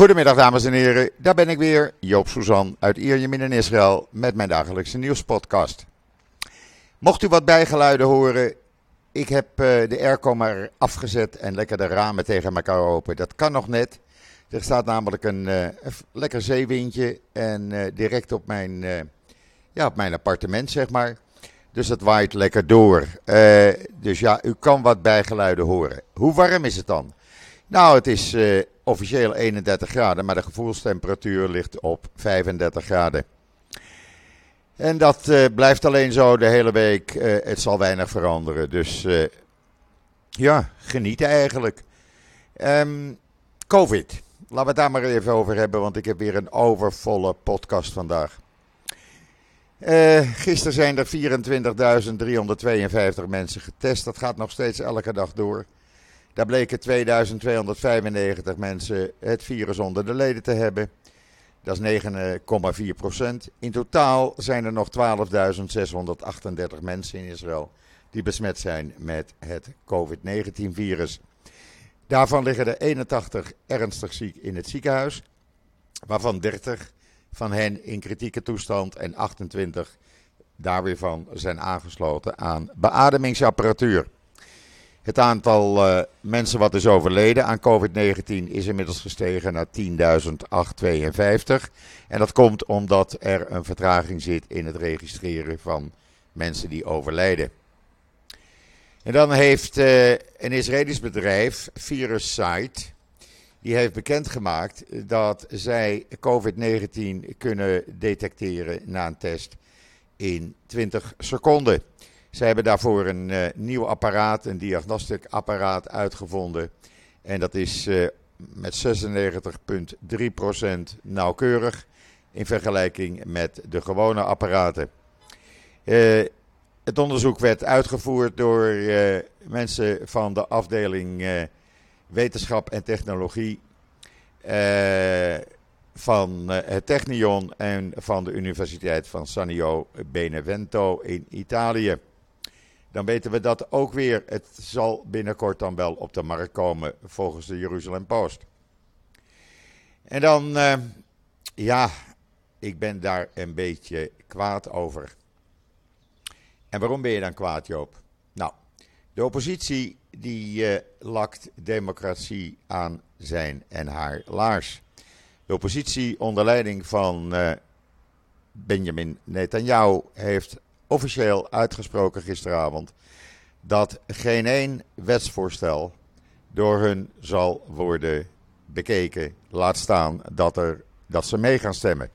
Goedemiddag dames en heren, daar ben ik weer, Joop Suzan uit Ierjemien in Israël met mijn dagelijkse nieuwspodcast. Mocht u wat bijgeluiden horen, ik heb eh, de airco maar afgezet en lekker de ramen tegen elkaar open. Dat kan nog net. Er staat namelijk een, uh, lekker zeewindje en uh, direct op mijn, ja, op mijn appartement zeg maar. Dus dat waait lekker door. dus ja, u kan wat bijgeluiden horen. Hoe warm is het dan? Nou, het is officieel 31 graden, maar de gevoelstemperatuur ligt op 35 graden. En dat uh, blijft alleen zo de hele week. Uh, het zal weinig veranderen. Dus ja, genieten eigenlijk. Um, Covid. Laten we het daar maar even over hebben, want ik heb weer een overvolle podcast vandaag. gisteren zijn er 24.352 mensen getest. Dat gaat nog steeds elke dag door. Daar bleken 2295 mensen het virus onder de leden te hebben. Dat is 9,4 procent. In totaal zijn er nog 12.638 mensen in Israël die besmet zijn met het COVID-19-virus. Daarvan liggen er 81 ernstig ziek in het ziekenhuis, waarvan 30 van hen in kritieke toestand en 28 daar weer van zijn aangesloten aan beademingsapparatuur. Het aantal uh, mensen wat is overleden aan COVID-19 is inmiddels gestegen naar 10.852. En dat komt omdat er een vertraging zit in het registreren van mensen die overlijden. En dan heeft uh, een Israëlisch bedrijf, VirusSite, die heeft bekendgemaakt dat zij COVID-19 kunnen detecteren na een test in 20 seconden. Ze hebben daarvoor een uh, nieuw apparaat, een diagnostikapparaat uitgevonden. En dat is uh, met 96,3% nauwkeurig in vergelijking met de gewone apparaten. Uh, het onderzoek werd uitgevoerd door mensen van de afdeling Wetenschap en Technologie van het Technion en van de Universiteit van Sanio Benevento in Italië dan weten we dat ook weer. Het zal binnenkort dan wel op de markt komen volgens de Jeruzalem Post. En dan, uh, ja, ik ben daar een beetje kwaad over. En waarom ben je dan kwaad, Joop? Nou, de oppositie die uh, lakt democratie aan zijn en haar laars. De oppositie onder leiding van uh, Benjamin Netanyahu heeft officieel uitgesproken gisteravond dat geen één wetsvoorstel door hun zal worden bekeken. Laat staan dat, er, dat ze mee gaan stemmen.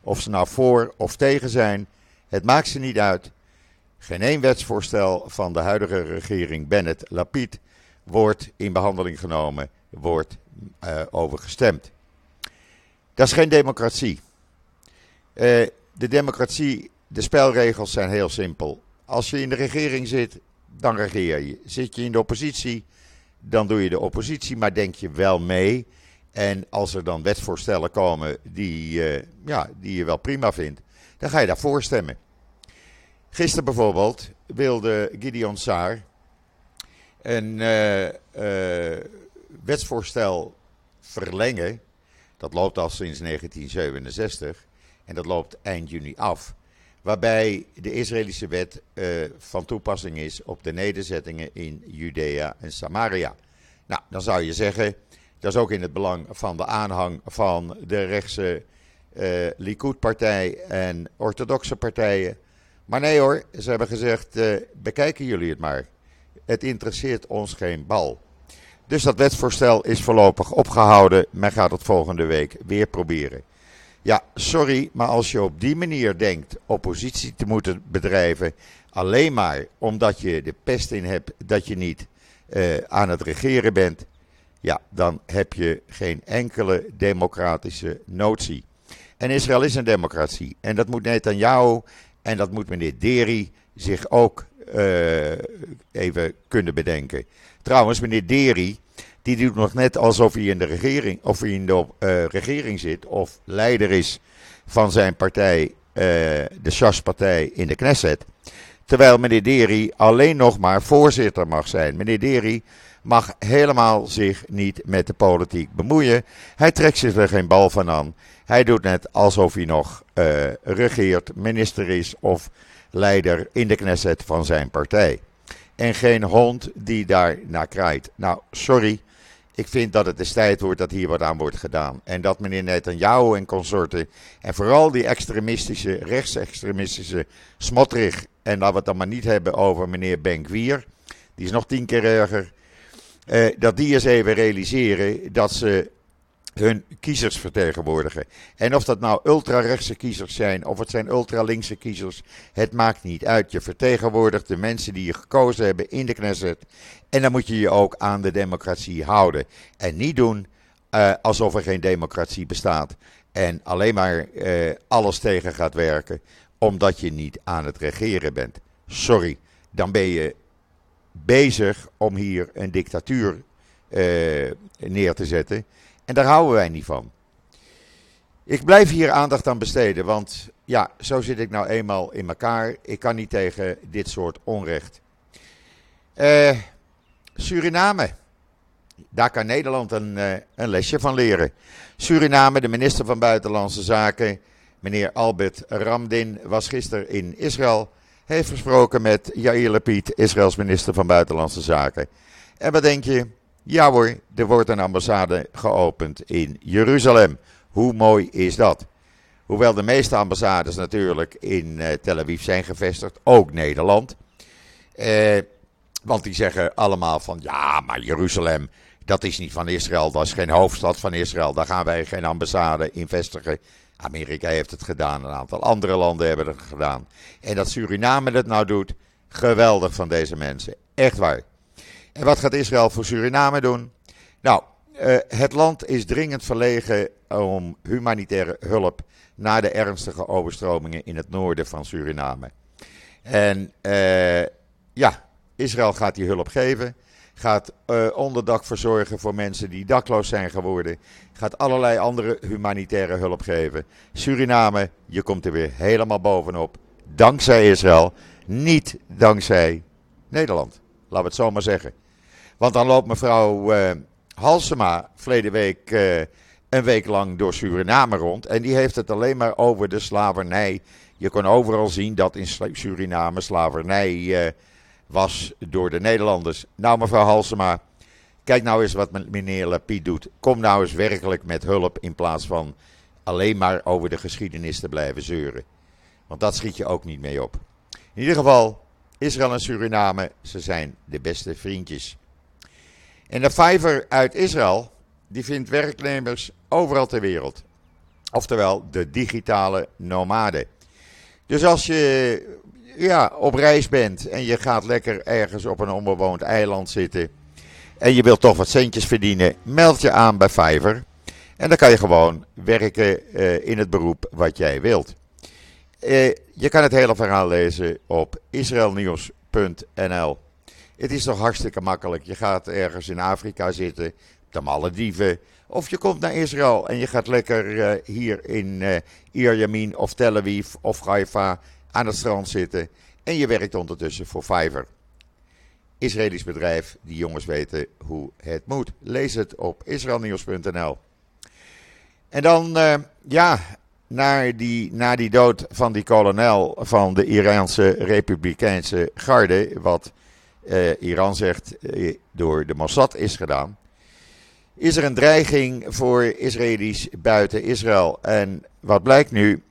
Of ze nou voor of tegen zijn, het maakt ze niet uit. Geen één wetsvoorstel van de huidige regering Bennett-Lapid wordt in behandeling genomen, wordt uh, overgestemd. Dat is geen democratie. Uh, de democratie de spelregels zijn heel simpel. Als je in de regering zit, dan regeer je. Zit je in de oppositie, dan doe je de oppositie, maar denk je wel mee. En als er dan wetsvoorstellen komen die, uh, ja, die je wel prima vindt, dan ga je daarvoor stemmen. Gisteren bijvoorbeeld wilde Gideon Saar een uh, uh, wetsvoorstel verlengen. Dat loopt al sinds 1967 en dat loopt eind juni af waarbij de Israëlische wet uh, van toepassing is op de nederzettingen in Judea en Samaria. Nou, dan zou je zeggen, dat is ook in het belang van de aanhang van de rechtse uh, Likud-partij en orthodoxe partijen. Maar nee hoor, ze hebben gezegd, uh, bekijken jullie het maar. Het interesseert ons geen bal. Dus dat wetsvoorstel is voorlopig opgehouden. Men gaat het volgende week weer proberen. Ja, sorry, maar als je op die manier denkt oppositie te moeten bedrijven, alleen maar omdat je de pest in hebt dat je niet uh, aan het regeren bent, ja, dan heb je geen enkele democratische notie. En Israël is een democratie. En dat moet net aan jou en dat moet meneer Deri zich ook uh, even kunnen bedenken. Trouwens, meneer Deri, die doet nog net alsof hij in de regering, of hij in de uh, regering zit of leider is van zijn partij, uh, de Shas-partij in de Knesset. Terwijl meneer Deri alleen nog maar voorzitter mag zijn. Meneer Deri mag helemaal zich niet met de politiek bemoeien. Hij trekt zich er geen bal van aan. Hij doet net alsof hij nog uh, regeert, minister is of leider in de Knesset van zijn partij. En geen hond die daar naar kraait. Nou, sorry. Ik vind dat het de tijd wordt dat hier wat aan wordt gedaan. En dat meneer Netanyahu en consorten. En vooral die extremistische, rechtsextremistische Smotrich. En laten we het dan maar niet hebben over meneer Benkwier. Die is nog tien keer erger. Eh, dat die eens even realiseren dat ze hun kiezers vertegenwoordigen. En of dat nou ultra-rechtse kiezers zijn of het zijn ultra-linkse kiezers, het maakt niet uit. Je vertegenwoordigt de mensen die je gekozen hebben in de Knesset. En dan moet je je ook aan de democratie houden. En niet doen uh, alsof er geen democratie bestaat. En alleen maar uh, alles tegen gaat werken omdat je niet aan het regeren bent. Sorry, dan ben je bezig om hier een dictatuur uh, neer te zetten. En daar houden wij niet van. Ik blijf hier aandacht aan besteden, want ja, zo zit ik nou eenmaal in elkaar. Ik kan niet tegen dit soort onrecht. Uh, Suriname. Daar kan Nederland een, uh, een lesje van leren. Suriname, de minister van Buitenlandse Zaken, meneer Albert Ramdin, was gisteren in Israël. Heeft gesproken met Yair Lapid, Israëls minister van Buitenlandse Zaken. En wat denk je? Ja hoor, er wordt een ambassade geopend in Jeruzalem. Hoe mooi is dat? Hoewel de meeste ambassades natuurlijk in uh, Tel Aviv zijn gevestigd, ook Nederland. Eh, want die zeggen allemaal van ja, maar Jeruzalem, dat is niet van Israël, dat is geen hoofdstad van Israël, daar gaan wij geen ambassade in vestigen. Amerika heeft het gedaan, een aantal andere landen hebben het gedaan. En dat Suriname het nou doet, geweldig van deze mensen. Echt waar. En wat gaat Israël voor Suriname doen? Nou, uh, het land is dringend verlegen om humanitaire hulp na de ernstige overstromingen in het noorden van Suriname. En uh, ja, Israël gaat die hulp geven. Gaat uh, onderdak verzorgen voor mensen die dakloos zijn geworden. Gaat allerlei andere humanitaire hulp geven. Suriname, je komt er weer helemaal bovenop. Dankzij Israël, niet dankzij Nederland. Laten we het zo maar zeggen. Want dan loopt mevrouw uh, Halsema verleden week uh, een week lang door Suriname rond. En die heeft het alleen maar over de slavernij. Je kon overal zien dat in Suriname slavernij uh, was door de Nederlanders. Nou, mevrouw Halsema, kijk nou eens wat meneer Lapid doet. Kom nou eens werkelijk met hulp in plaats van alleen maar over de geschiedenis te blijven zeuren. Want dat schiet je ook niet mee op. In ieder geval, Israël en Suriname, ze zijn de beste vriendjes. En de Fiverr uit Israël, die vindt werknemers overal ter wereld. Oftewel de digitale nomaden. Dus als je ja, op reis bent en je gaat lekker ergens op een onbewoond eiland zitten. En je wilt toch wat centjes verdienen, meld je aan bij Fiverr. En dan kan je gewoon werken uh, in het beroep wat jij wilt. Uh, je kan het hele verhaal lezen op israelnieuws.nl. Het is toch hartstikke makkelijk. Je gaat ergens in Afrika zitten, op de Malediven. Of je komt naar Israël en je gaat lekker uh, hier in uh, Ierjemien of Tel Aviv of Haifa aan het strand zitten. En je werkt ondertussen voor Fiverr. Israëlisch bedrijf, die jongens weten hoe het moet. Lees het op israelnieuws.nl. En dan, uh, ja, naar die, na die dood van die kolonel van de Iraanse Republikeinse Garde, wat uh, Iran zegt uh, door de Mossad is gedaan. Is er een dreiging voor Israëli's buiten Israël? En wat blijkt nu?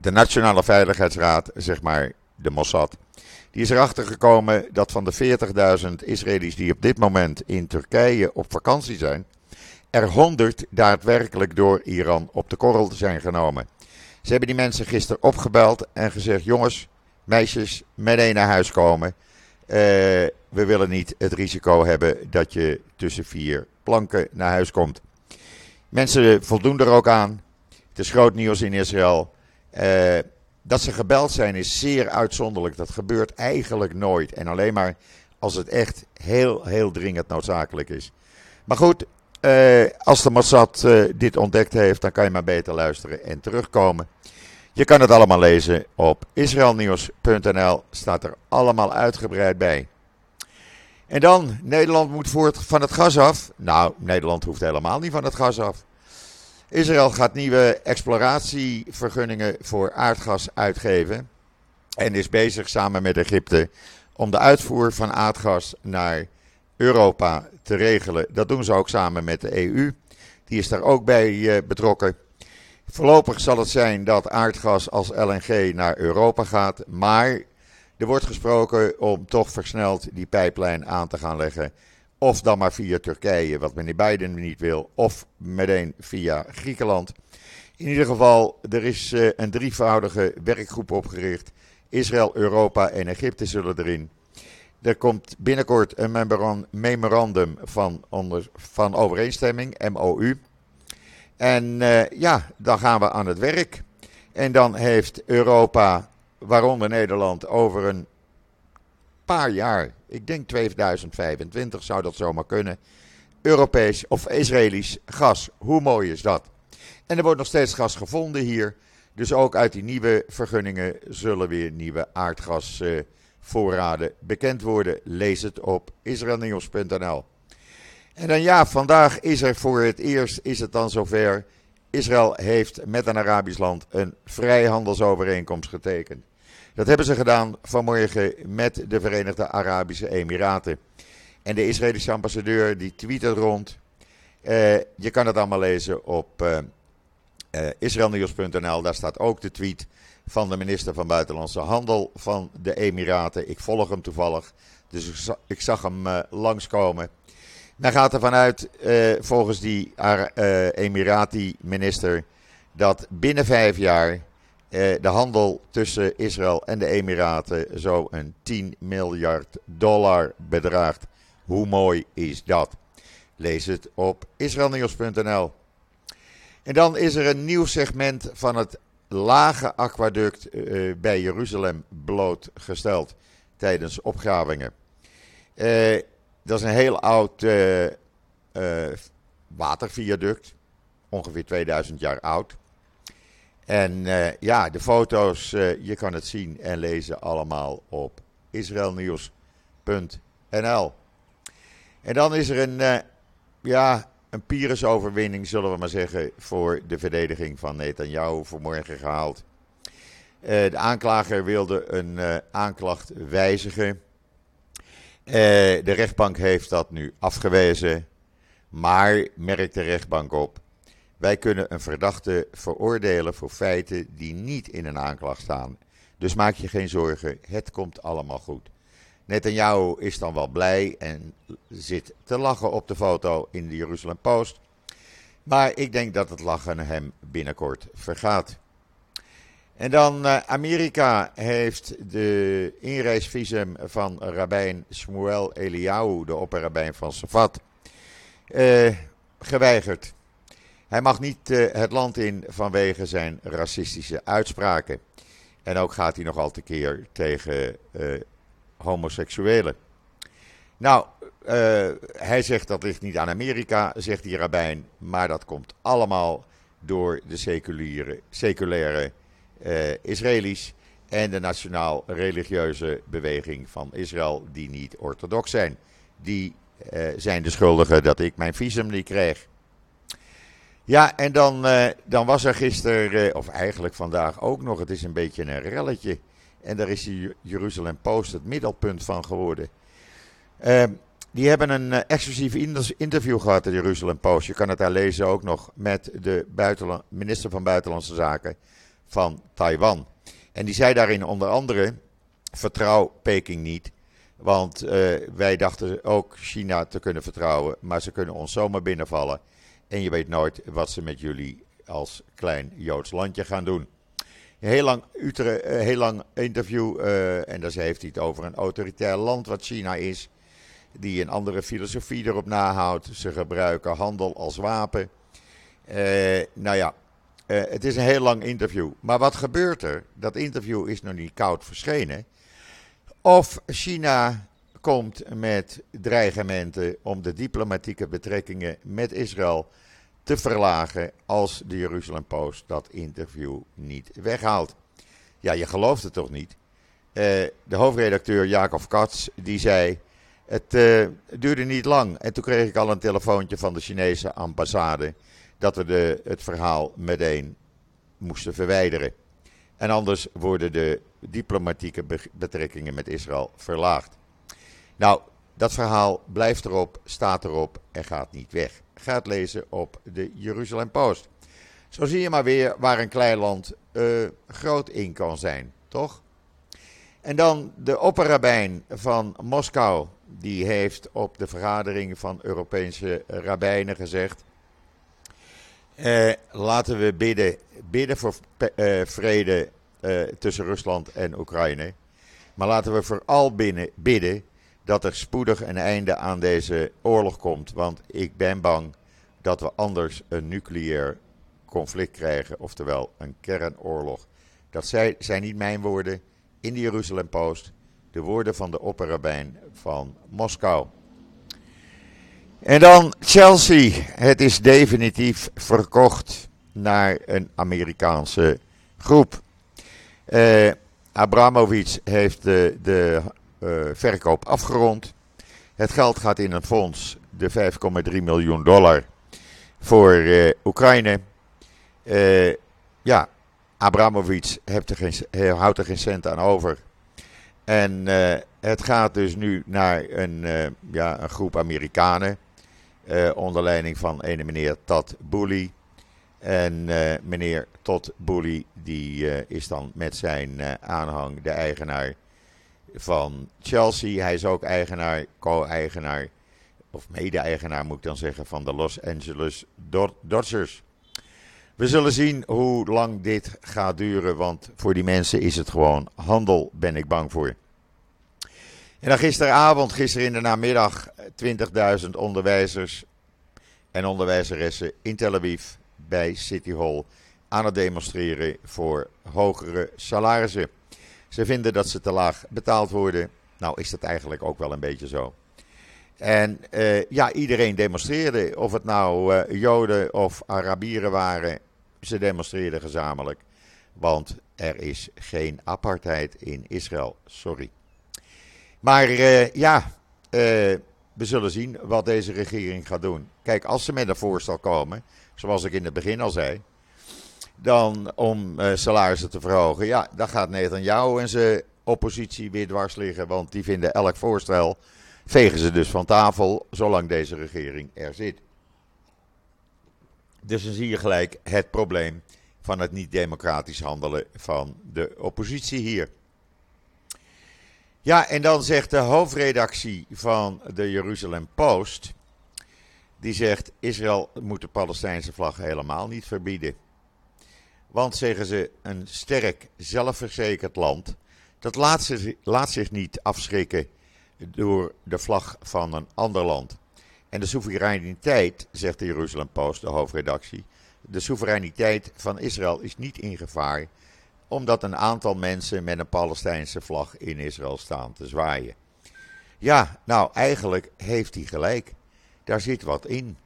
De Nationale Veiligheidsraad, zeg maar de Mossad, die is erachter gekomen dat van de 40.000 Israëli's die op dit moment in Turkije op vakantie zijn, er 100 daadwerkelijk door Iran op de korrel zijn genomen. Ze hebben die mensen gisteren opgebeld en gezegd: jongens, meisjes, meteen naar huis komen. Uh, we willen niet het risico hebben dat je tussen vier planken naar huis komt. Mensen voldoen er ook aan. Het is groot nieuws in Israël. Uh, dat ze gebeld zijn is zeer uitzonderlijk. Dat gebeurt eigenlijk nooit. En alleen maar als het echt heel, heel dringend noodzakelijk is. Maar goed, uh, als de Mossad dit ontdekt heeft, dan kan je maar beter luisteren en terugkomen. Je kan het allemaal lezen op israelnieuws.nl. Staat er allemaal uitgebreid bij. En dan, Nederland moet voort van het gas af. Nou, Nederland hoeft helemaal niet van het gas af. Israël gaat nieuwe exploratievergunningen voor aardgas uitgeven. En is bezig samen met Egypte om de uitvoer van aardgas naar Europa te regelen. Dat doen ze ook samen met de EU. Die is daar ook bij eh, betrokken. Voorlopig zal het zijn dat aardgas als LNG naar Europa gaat. Maar er wordt gesproken om toch versneld die pijplijn aan te gaan leggen. Of dan maar via Turkije, wat meneer Biden niet wil. Of meteen via Griekenland. In ieder geval, er is eh, een drievoudige werkgroep opgericht. Israël, Europa en Egypte zullen erin. Er komt binnenkort een memorandum van, onder, van overeenstemming, MOU. En uh, ja, dan gaan we aan het werk. En dan heeft Europa, waaronder Nederland, over een paar jaar, ik denk 2025 zou dat zomaar kunnen, Europees of Israëlisch gas. Hoe mooi is dat? En er wordt nog steeds gas gevonden hier. Dus ook uit die nieuwe vergunningen zullen weer nieuwe aardgasvoorraden bekend worden. Lees het op israelnieuws.nl. En dan ja, vandaag is er voor het eerst, is het dan zover. Israël heeft met een Arabisch land een vrijhandelsovereenkomst getekend. Dat hebben ze gedaan vanmorgen met de Verenigde Arabische Emiraten. En de Israëlische ambassadeur die tweet het rond. Uh, je kan het allemaal lezen op uh, uh, israelnieuws.nl. Daar staat ook de tweet van de minister van Buitenlandse Handel van de Emiraten. Ik volg hem toevallig, dus ik zag hem langskomen. Men gaat ervan uit, volgens die Emirati-minister, dat binnen vijf jaar de handel tussen Israël en de Emiraten zo een 10 miljard dollar bedraagt. Hoe mooi is dat? Lees het op israelnieuws.nl. En dan is er een nieuw segment van het lage aquaduct uh, bij Jeruzalem blootgesteld tijdens opgravingen. Dat is een heel oud uh, waterviaduct, ongeveer 2000 jaar oud. En ja, de foto's, je kan het zien en lezen allemaal op israelnieuws.nl. En dan is er een, ja, een zullen we maar zeggen, voor de verdediging van Netanyahu vanmorgen gehaald. De aanklager wilde een aanklacht wijzigen. Uh, de rechtbank heeft dat nu afgewezen. Maar merkt de rechtbank op: wij kunnen een verdachte veroordelen voor feiten die niet in een aanklacht staan. Dus maak je geen zorgen, het komt allemaal goed. Netanyahu is dan wel blij en zit te lachen op de foto in de Jeruzalem Post. Maar ik denk dat het lachen hem binnenkort vergaat. En dan uh, Amerika heeft de inreisvisum van rabbijn Shmuel Eliyahu, de opperrabijn van Safat, uh, geweigerd. Hij mag niet uh, het land in vanwege zijn racistische uitspraken. En ook gaat hij nog al te keer tegen homoseksuelen. Nou, hij zegt dat ligt niet aan Amerika, zegt die rabbijn, maar dat komt allemaal door de seculiere, seculaire Israëli's en de nationaal-religieuze beweging van Israël, die niet orthodox zijn. Die uh, zijn de schuldigen dat ik mijn visum niet kreeg. Ja, en dan, dan was er gisteren, of eigenlijk vandaag ook nog, het is een beetje een relletje en daar is de Jeruzalem Post het middelpunt van geworden. Uh, die hebben een exclusief interview gehad, de Jeruzalem Post. Je kan het daar lezen ook nog met de minister van Buitenlandse Zaken van Taiwan. En die zei daarin onder andere: vertrouw Peking niet. Want uh, wij dachten ook China te kunnen vertrouwen, maar ze kunnen ons zomaar binnenvallen. En je weet nooit wat ze met jullie als klein Joods landje gaan doen heel lang, eh, heel lang interview. Uh, en daar heeft hij het over een autoritair land wat China is. Die een andere filosofie erop nahoudt. Ze gebruiken handel als wapen. Uh, nou ja, het is een heel lang interview. Maar wat gebeurt er? Dat interview is nog niet koud verschenen. Of China komt met dreigementen om de diplomatieke betrekkingen met Israël te verlagen als de Jeruzalem Post dat interview niet weghaalt. Ja, je gelooft het toch niet? Uh, de hoofdredacteur Jacob Katz die zei: Het uh, duurde niet lang en toen kreeg ik al een telefoontje van de Chinese ambassade dat we de, het verhaal meteen moesten verwijderen. En anders worden de diplomatieke betrekkingen met Israël verlaagd. Nou, dat verhaal blijft erop, staat erop en gaat niet weg. Ga het lezen op de Jeruzalem Post. Zo zie je maar weer waar een klein land uh, groot in kan zijn, toch? En dan de opperrabijn van Moskou. Die heeft op de vergadering van Europese rabbijnen gezegd. Eh, laten we bidden, bidden voor eh, vrede eh, tussen Rusland en Oekraïne. Maar laten we vooral bidden dat er spoedig een einde aan deze oorlog komt. Want ik ben bang dat we anders een nucleair conflict krijgen, oftewel een kernoorlog. Dat zijn niet mijn woorden in de Jeruzalem Post, de woorden van de opperrabijn van Moskou. En dan Chelsea. Het is definitief verkocht naar een Amerikaanse groep. Uh, Abramovic heeft de, de uh, verkoop afgerond. Het geld gaat in een fonds, de 5,3 miljoen dollar, voor uh, Oekraïne. ja, Abramovic heeft er geen, houdt er geen cent aan over. En het gaat dus nu naar een, ja, een groep Amerikanen. Uh, onder leiding van ene meneer Tad Booley. En uh, meneer Todd Booley die uh, is dan met zijn aanhang de eigenaar van Chelsea. Hij is ook eigenaar, co-eigenaar, of mede-eigenaar moet ik dan zeggen, van de Los Angeles Dodgers. We zullen zien hoe lang dit gaat duren, want voor die mensen is het gewoon handel, ben ik bang voor. En dan gisteravond, gisteren in de namiddag, 20.000 onderwijzers en onderwijzeressen in Tel Aviv bij City Hall aan het demonstreren voor hogere salarissen. Ze vinden dat ze te laag betaald worden. Nou is dat eigenlijk ook wel een beetje zo. En uh, ja, iedereen demonstreerde. Of het nou uh, Joden of Arabieren waren. Ze demonstreerden gezamenlijk. Want er is geen apartheid in Israël. Sorry. Maar uh, ja, we zullen zien wat deze regering gaat doen. Kijk, als ze met een voorstel komen, zoals ik in het begin al zei, dan om uh, salarissen te verhogen, ja, dan gaat Netanyahu en zijn oppositie weer dwars liggen, want die vinden elk voorstel, vegen ze dus van tafel, zolang deze regering er zit. Dus dan zie je gelijk het probleem van het niet-democratisch handelen van de oppositie hier. Ja, en dan zegt de hoofdredactie van de Jeruzalem Post. Die zegt: Israël moet de Palestijnse vlag helemaal niet verbieden. Want zeggen ze, een sterk, zelfverzekerd land. dat laat zich, niet afschrikken door de vlag van een ander land. En de soevereiniteit, zegt de Jeruzalem Post, de hoofdredactie. De soevereiniteit van Israël is niet in gevaar omdat een aantal mensen met een Palestijnse vlag in Israël staan te zwaaien. Ja, nou eigenlijk heeft hij gelijk. Daar zit wat in.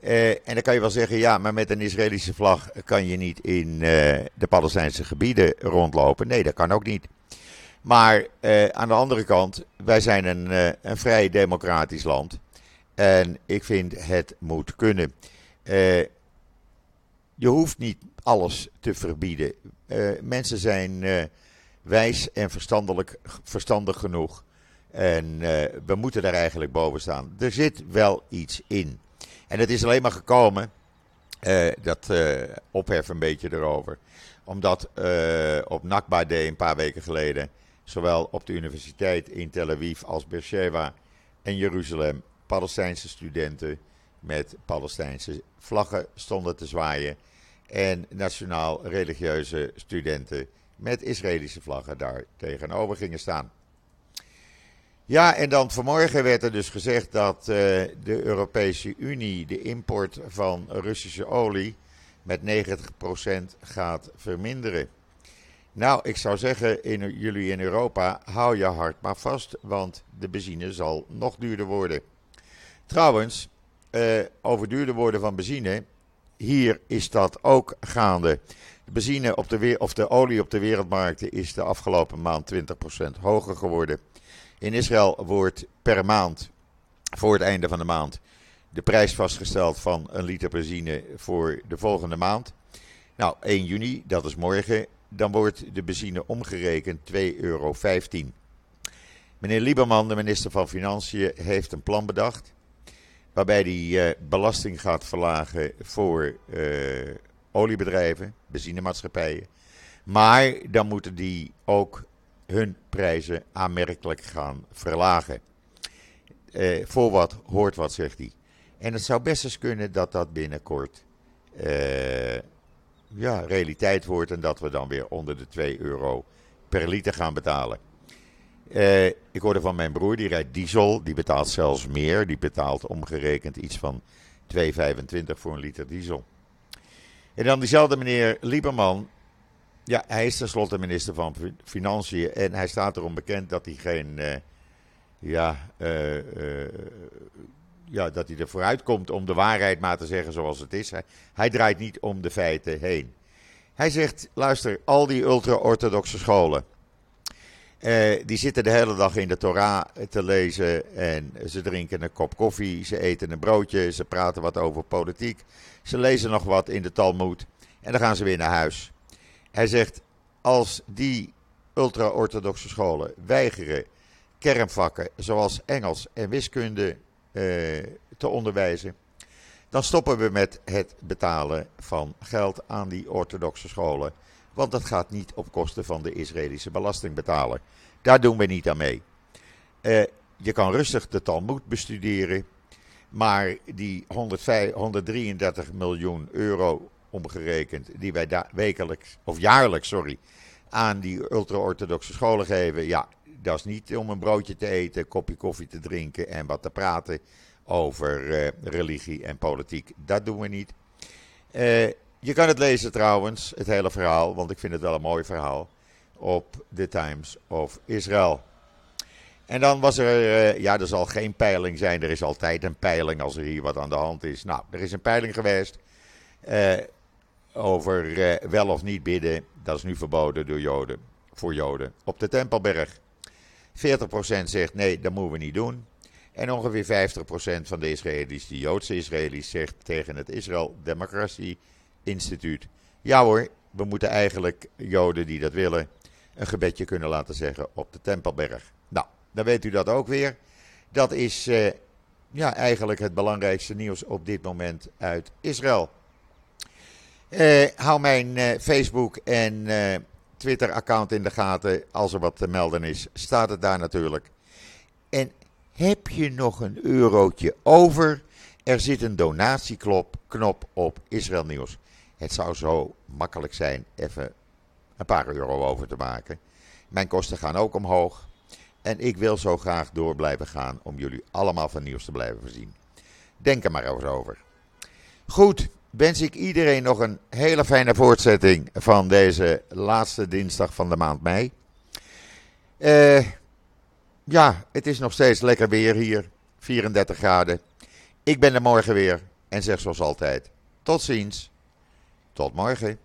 Uh, en dan kan je wel zeggen, ja, maar met een Israëlische vlag kan je niet in uh, de Palestijnse gebieden rondlopen. Nee, dat kan ook niet. Maar uh, aan de andere kant, wij zijn een, een vrij democratisch land. En ik vind het moet kunnen. je hoeft niet alles te verbieden. Uh, mensen zijn uh, wijs en verstandelijk, verstandig genoeg. En uh, we moeten daar eigenlijk boven staan. Er zit wel iets in. En het is alleen maar gekomen, dat ophef een beetje erover. Omdat op Nakba Day een paar weken geleden, zowel op de universiteit in Tel Aviv als Beersheba en Jeruzalem, Palestijnse studenten met Palestijnse vlaggen stonden te zwaaien en nationaal-religieuze studenten met Israëlische vlaggen daar tegenover gingen staan. Ja, en dan vanmorgen werd er dus gezegd dat uh, de Europese Unie de import van Russische olie met 90% gaat verminderen. Nou, ik zou zeggen, in, jullie in Europa, hou je hart maar vast, want de benzine zal nog duurder worden. Trouwens, uh, over duurder worden van benzine, hier is dat ook gaande. De benzine op de, of de olie op de wereldmarkten is de afgelopen maand 20% hoger geworden. In Israël wordt per maand, voor het einde van de maand, de prijs vastgesteld van een liter benzine voor de volgende maand. Nou, 1 juni, dat is morgen, dan wordt de benzine omgerekend 2,15 euro. Meneer Lieberman, de minister van Financiën, heeft een plan bedacht. Waarbij hij uh, belasting gaat verlagen voor uh, oliebedrijven, benzinemaatschappijen. Maar dan moeten die ook hun prijzen aanmerkelijk gaan verlagen. Uh, voor wat hoort wat, zegt hij. En het zou best eens kunnen dat dat binnenkort ja, realiteit wordt en dat we dan weer onder de 2 euro per liter gaan betalen. Uh, ik hoorde van mijn broer, die rijdt diesel, die betaalt zelfs meer. Die betaalt omgerekend iets van 2,25 voor een liter diesel. En dan diezelfde meneer Lieberman, ja, hij is tenslotte minister van Financiën en hij staat erom bekend dat hij geen, uh, ja, uh, ja, dat hij er vooruit komt om de waarheid maar te zeggen zoals het is. Hij draait niet om de feiten heen. Hij zegt, luister, al die ultra-orthodoxe scholen, uh, die zitten de hele dag in de Torah te lezen en ze drinken een kop koffie, ze eten een broodje, ze praten wat over politiek, ze lezen nog wat in de Talmud en dan gaan ze weer naar huis. Hij zegt, als die ultra-orthodoxe scholen weigeren kernvakken zoals Engels en wiskunde uh, te onderwijzen, dan stoppen we met het betalen van geld aan die orthodoxe scholen. Want dat gaat niet op kosten van de Israëlische belastingbetaler. Daar doen we niet aan mee. Uh, je kan rustig de Talmud bestuderen. Maar die 105, 133 miljoen euro omgerekend, die wij wekelijks, of jaarlijks, sorry, aan die ultra-orthodoxe scholen geven. Ja, dat is niet om een broodje te eten, een kopje koffie te drinken en wat te praten over uh, religie en politiek. Dat doen we niet. Uh, je kan het lezen trouwens, het hele verhaal, want ik vind het wel een mooi verhaal, op The Times of Israel. En dan was er, uh, ja, er zal geen peiling zijn, er is altijd een peiling als er hier wat aan de hand is. Nou, er is een peiling geweest uh, over uh, wel of niet bidden. Dat is nu verboden door Joden, voor Joden op de Tempelberg. 40% zegt nee, dat moeten we niet doen. En ongeveer 50% van de Israëli's, de Joodse Israëli's, zegt tegen het Israël Democratie Instituut: ja hoor, we moeten eigenlijk Joden die dat willen een gebedje kunnen laten zeggen op de Tempelberg. Nou, dan weet u dat ook weer. Dat is uh, ja, eigenlijk het belangrijkste nieuws op dit moment uit Israël. Uh, hou mijn uh, Facebook en Twitter-account in de gaten. Als er wat te melden is, staat het daar natuurlijk. En heb je nog een eurotje over? Er zit een donatieknop op Israël Nieuws. Het zou zo makkelijk zijn even een paar euro over te maken. Mijn kosten gaan ook omhoog. En ik wil zo graag door blijven gaan om jullie allemaal van nieuws te blijven voorzien. Denk er maar eens over. Goed, wens ik iedereen nog een hele fijne voortzetting van deze laatste dinsdag van de maand mei. Uh, ja, het is nog steeds lekker weer hier. 34 graden. Ik ben er morgen weer en zeg zoals altijd: tot ziens. Tot morgen.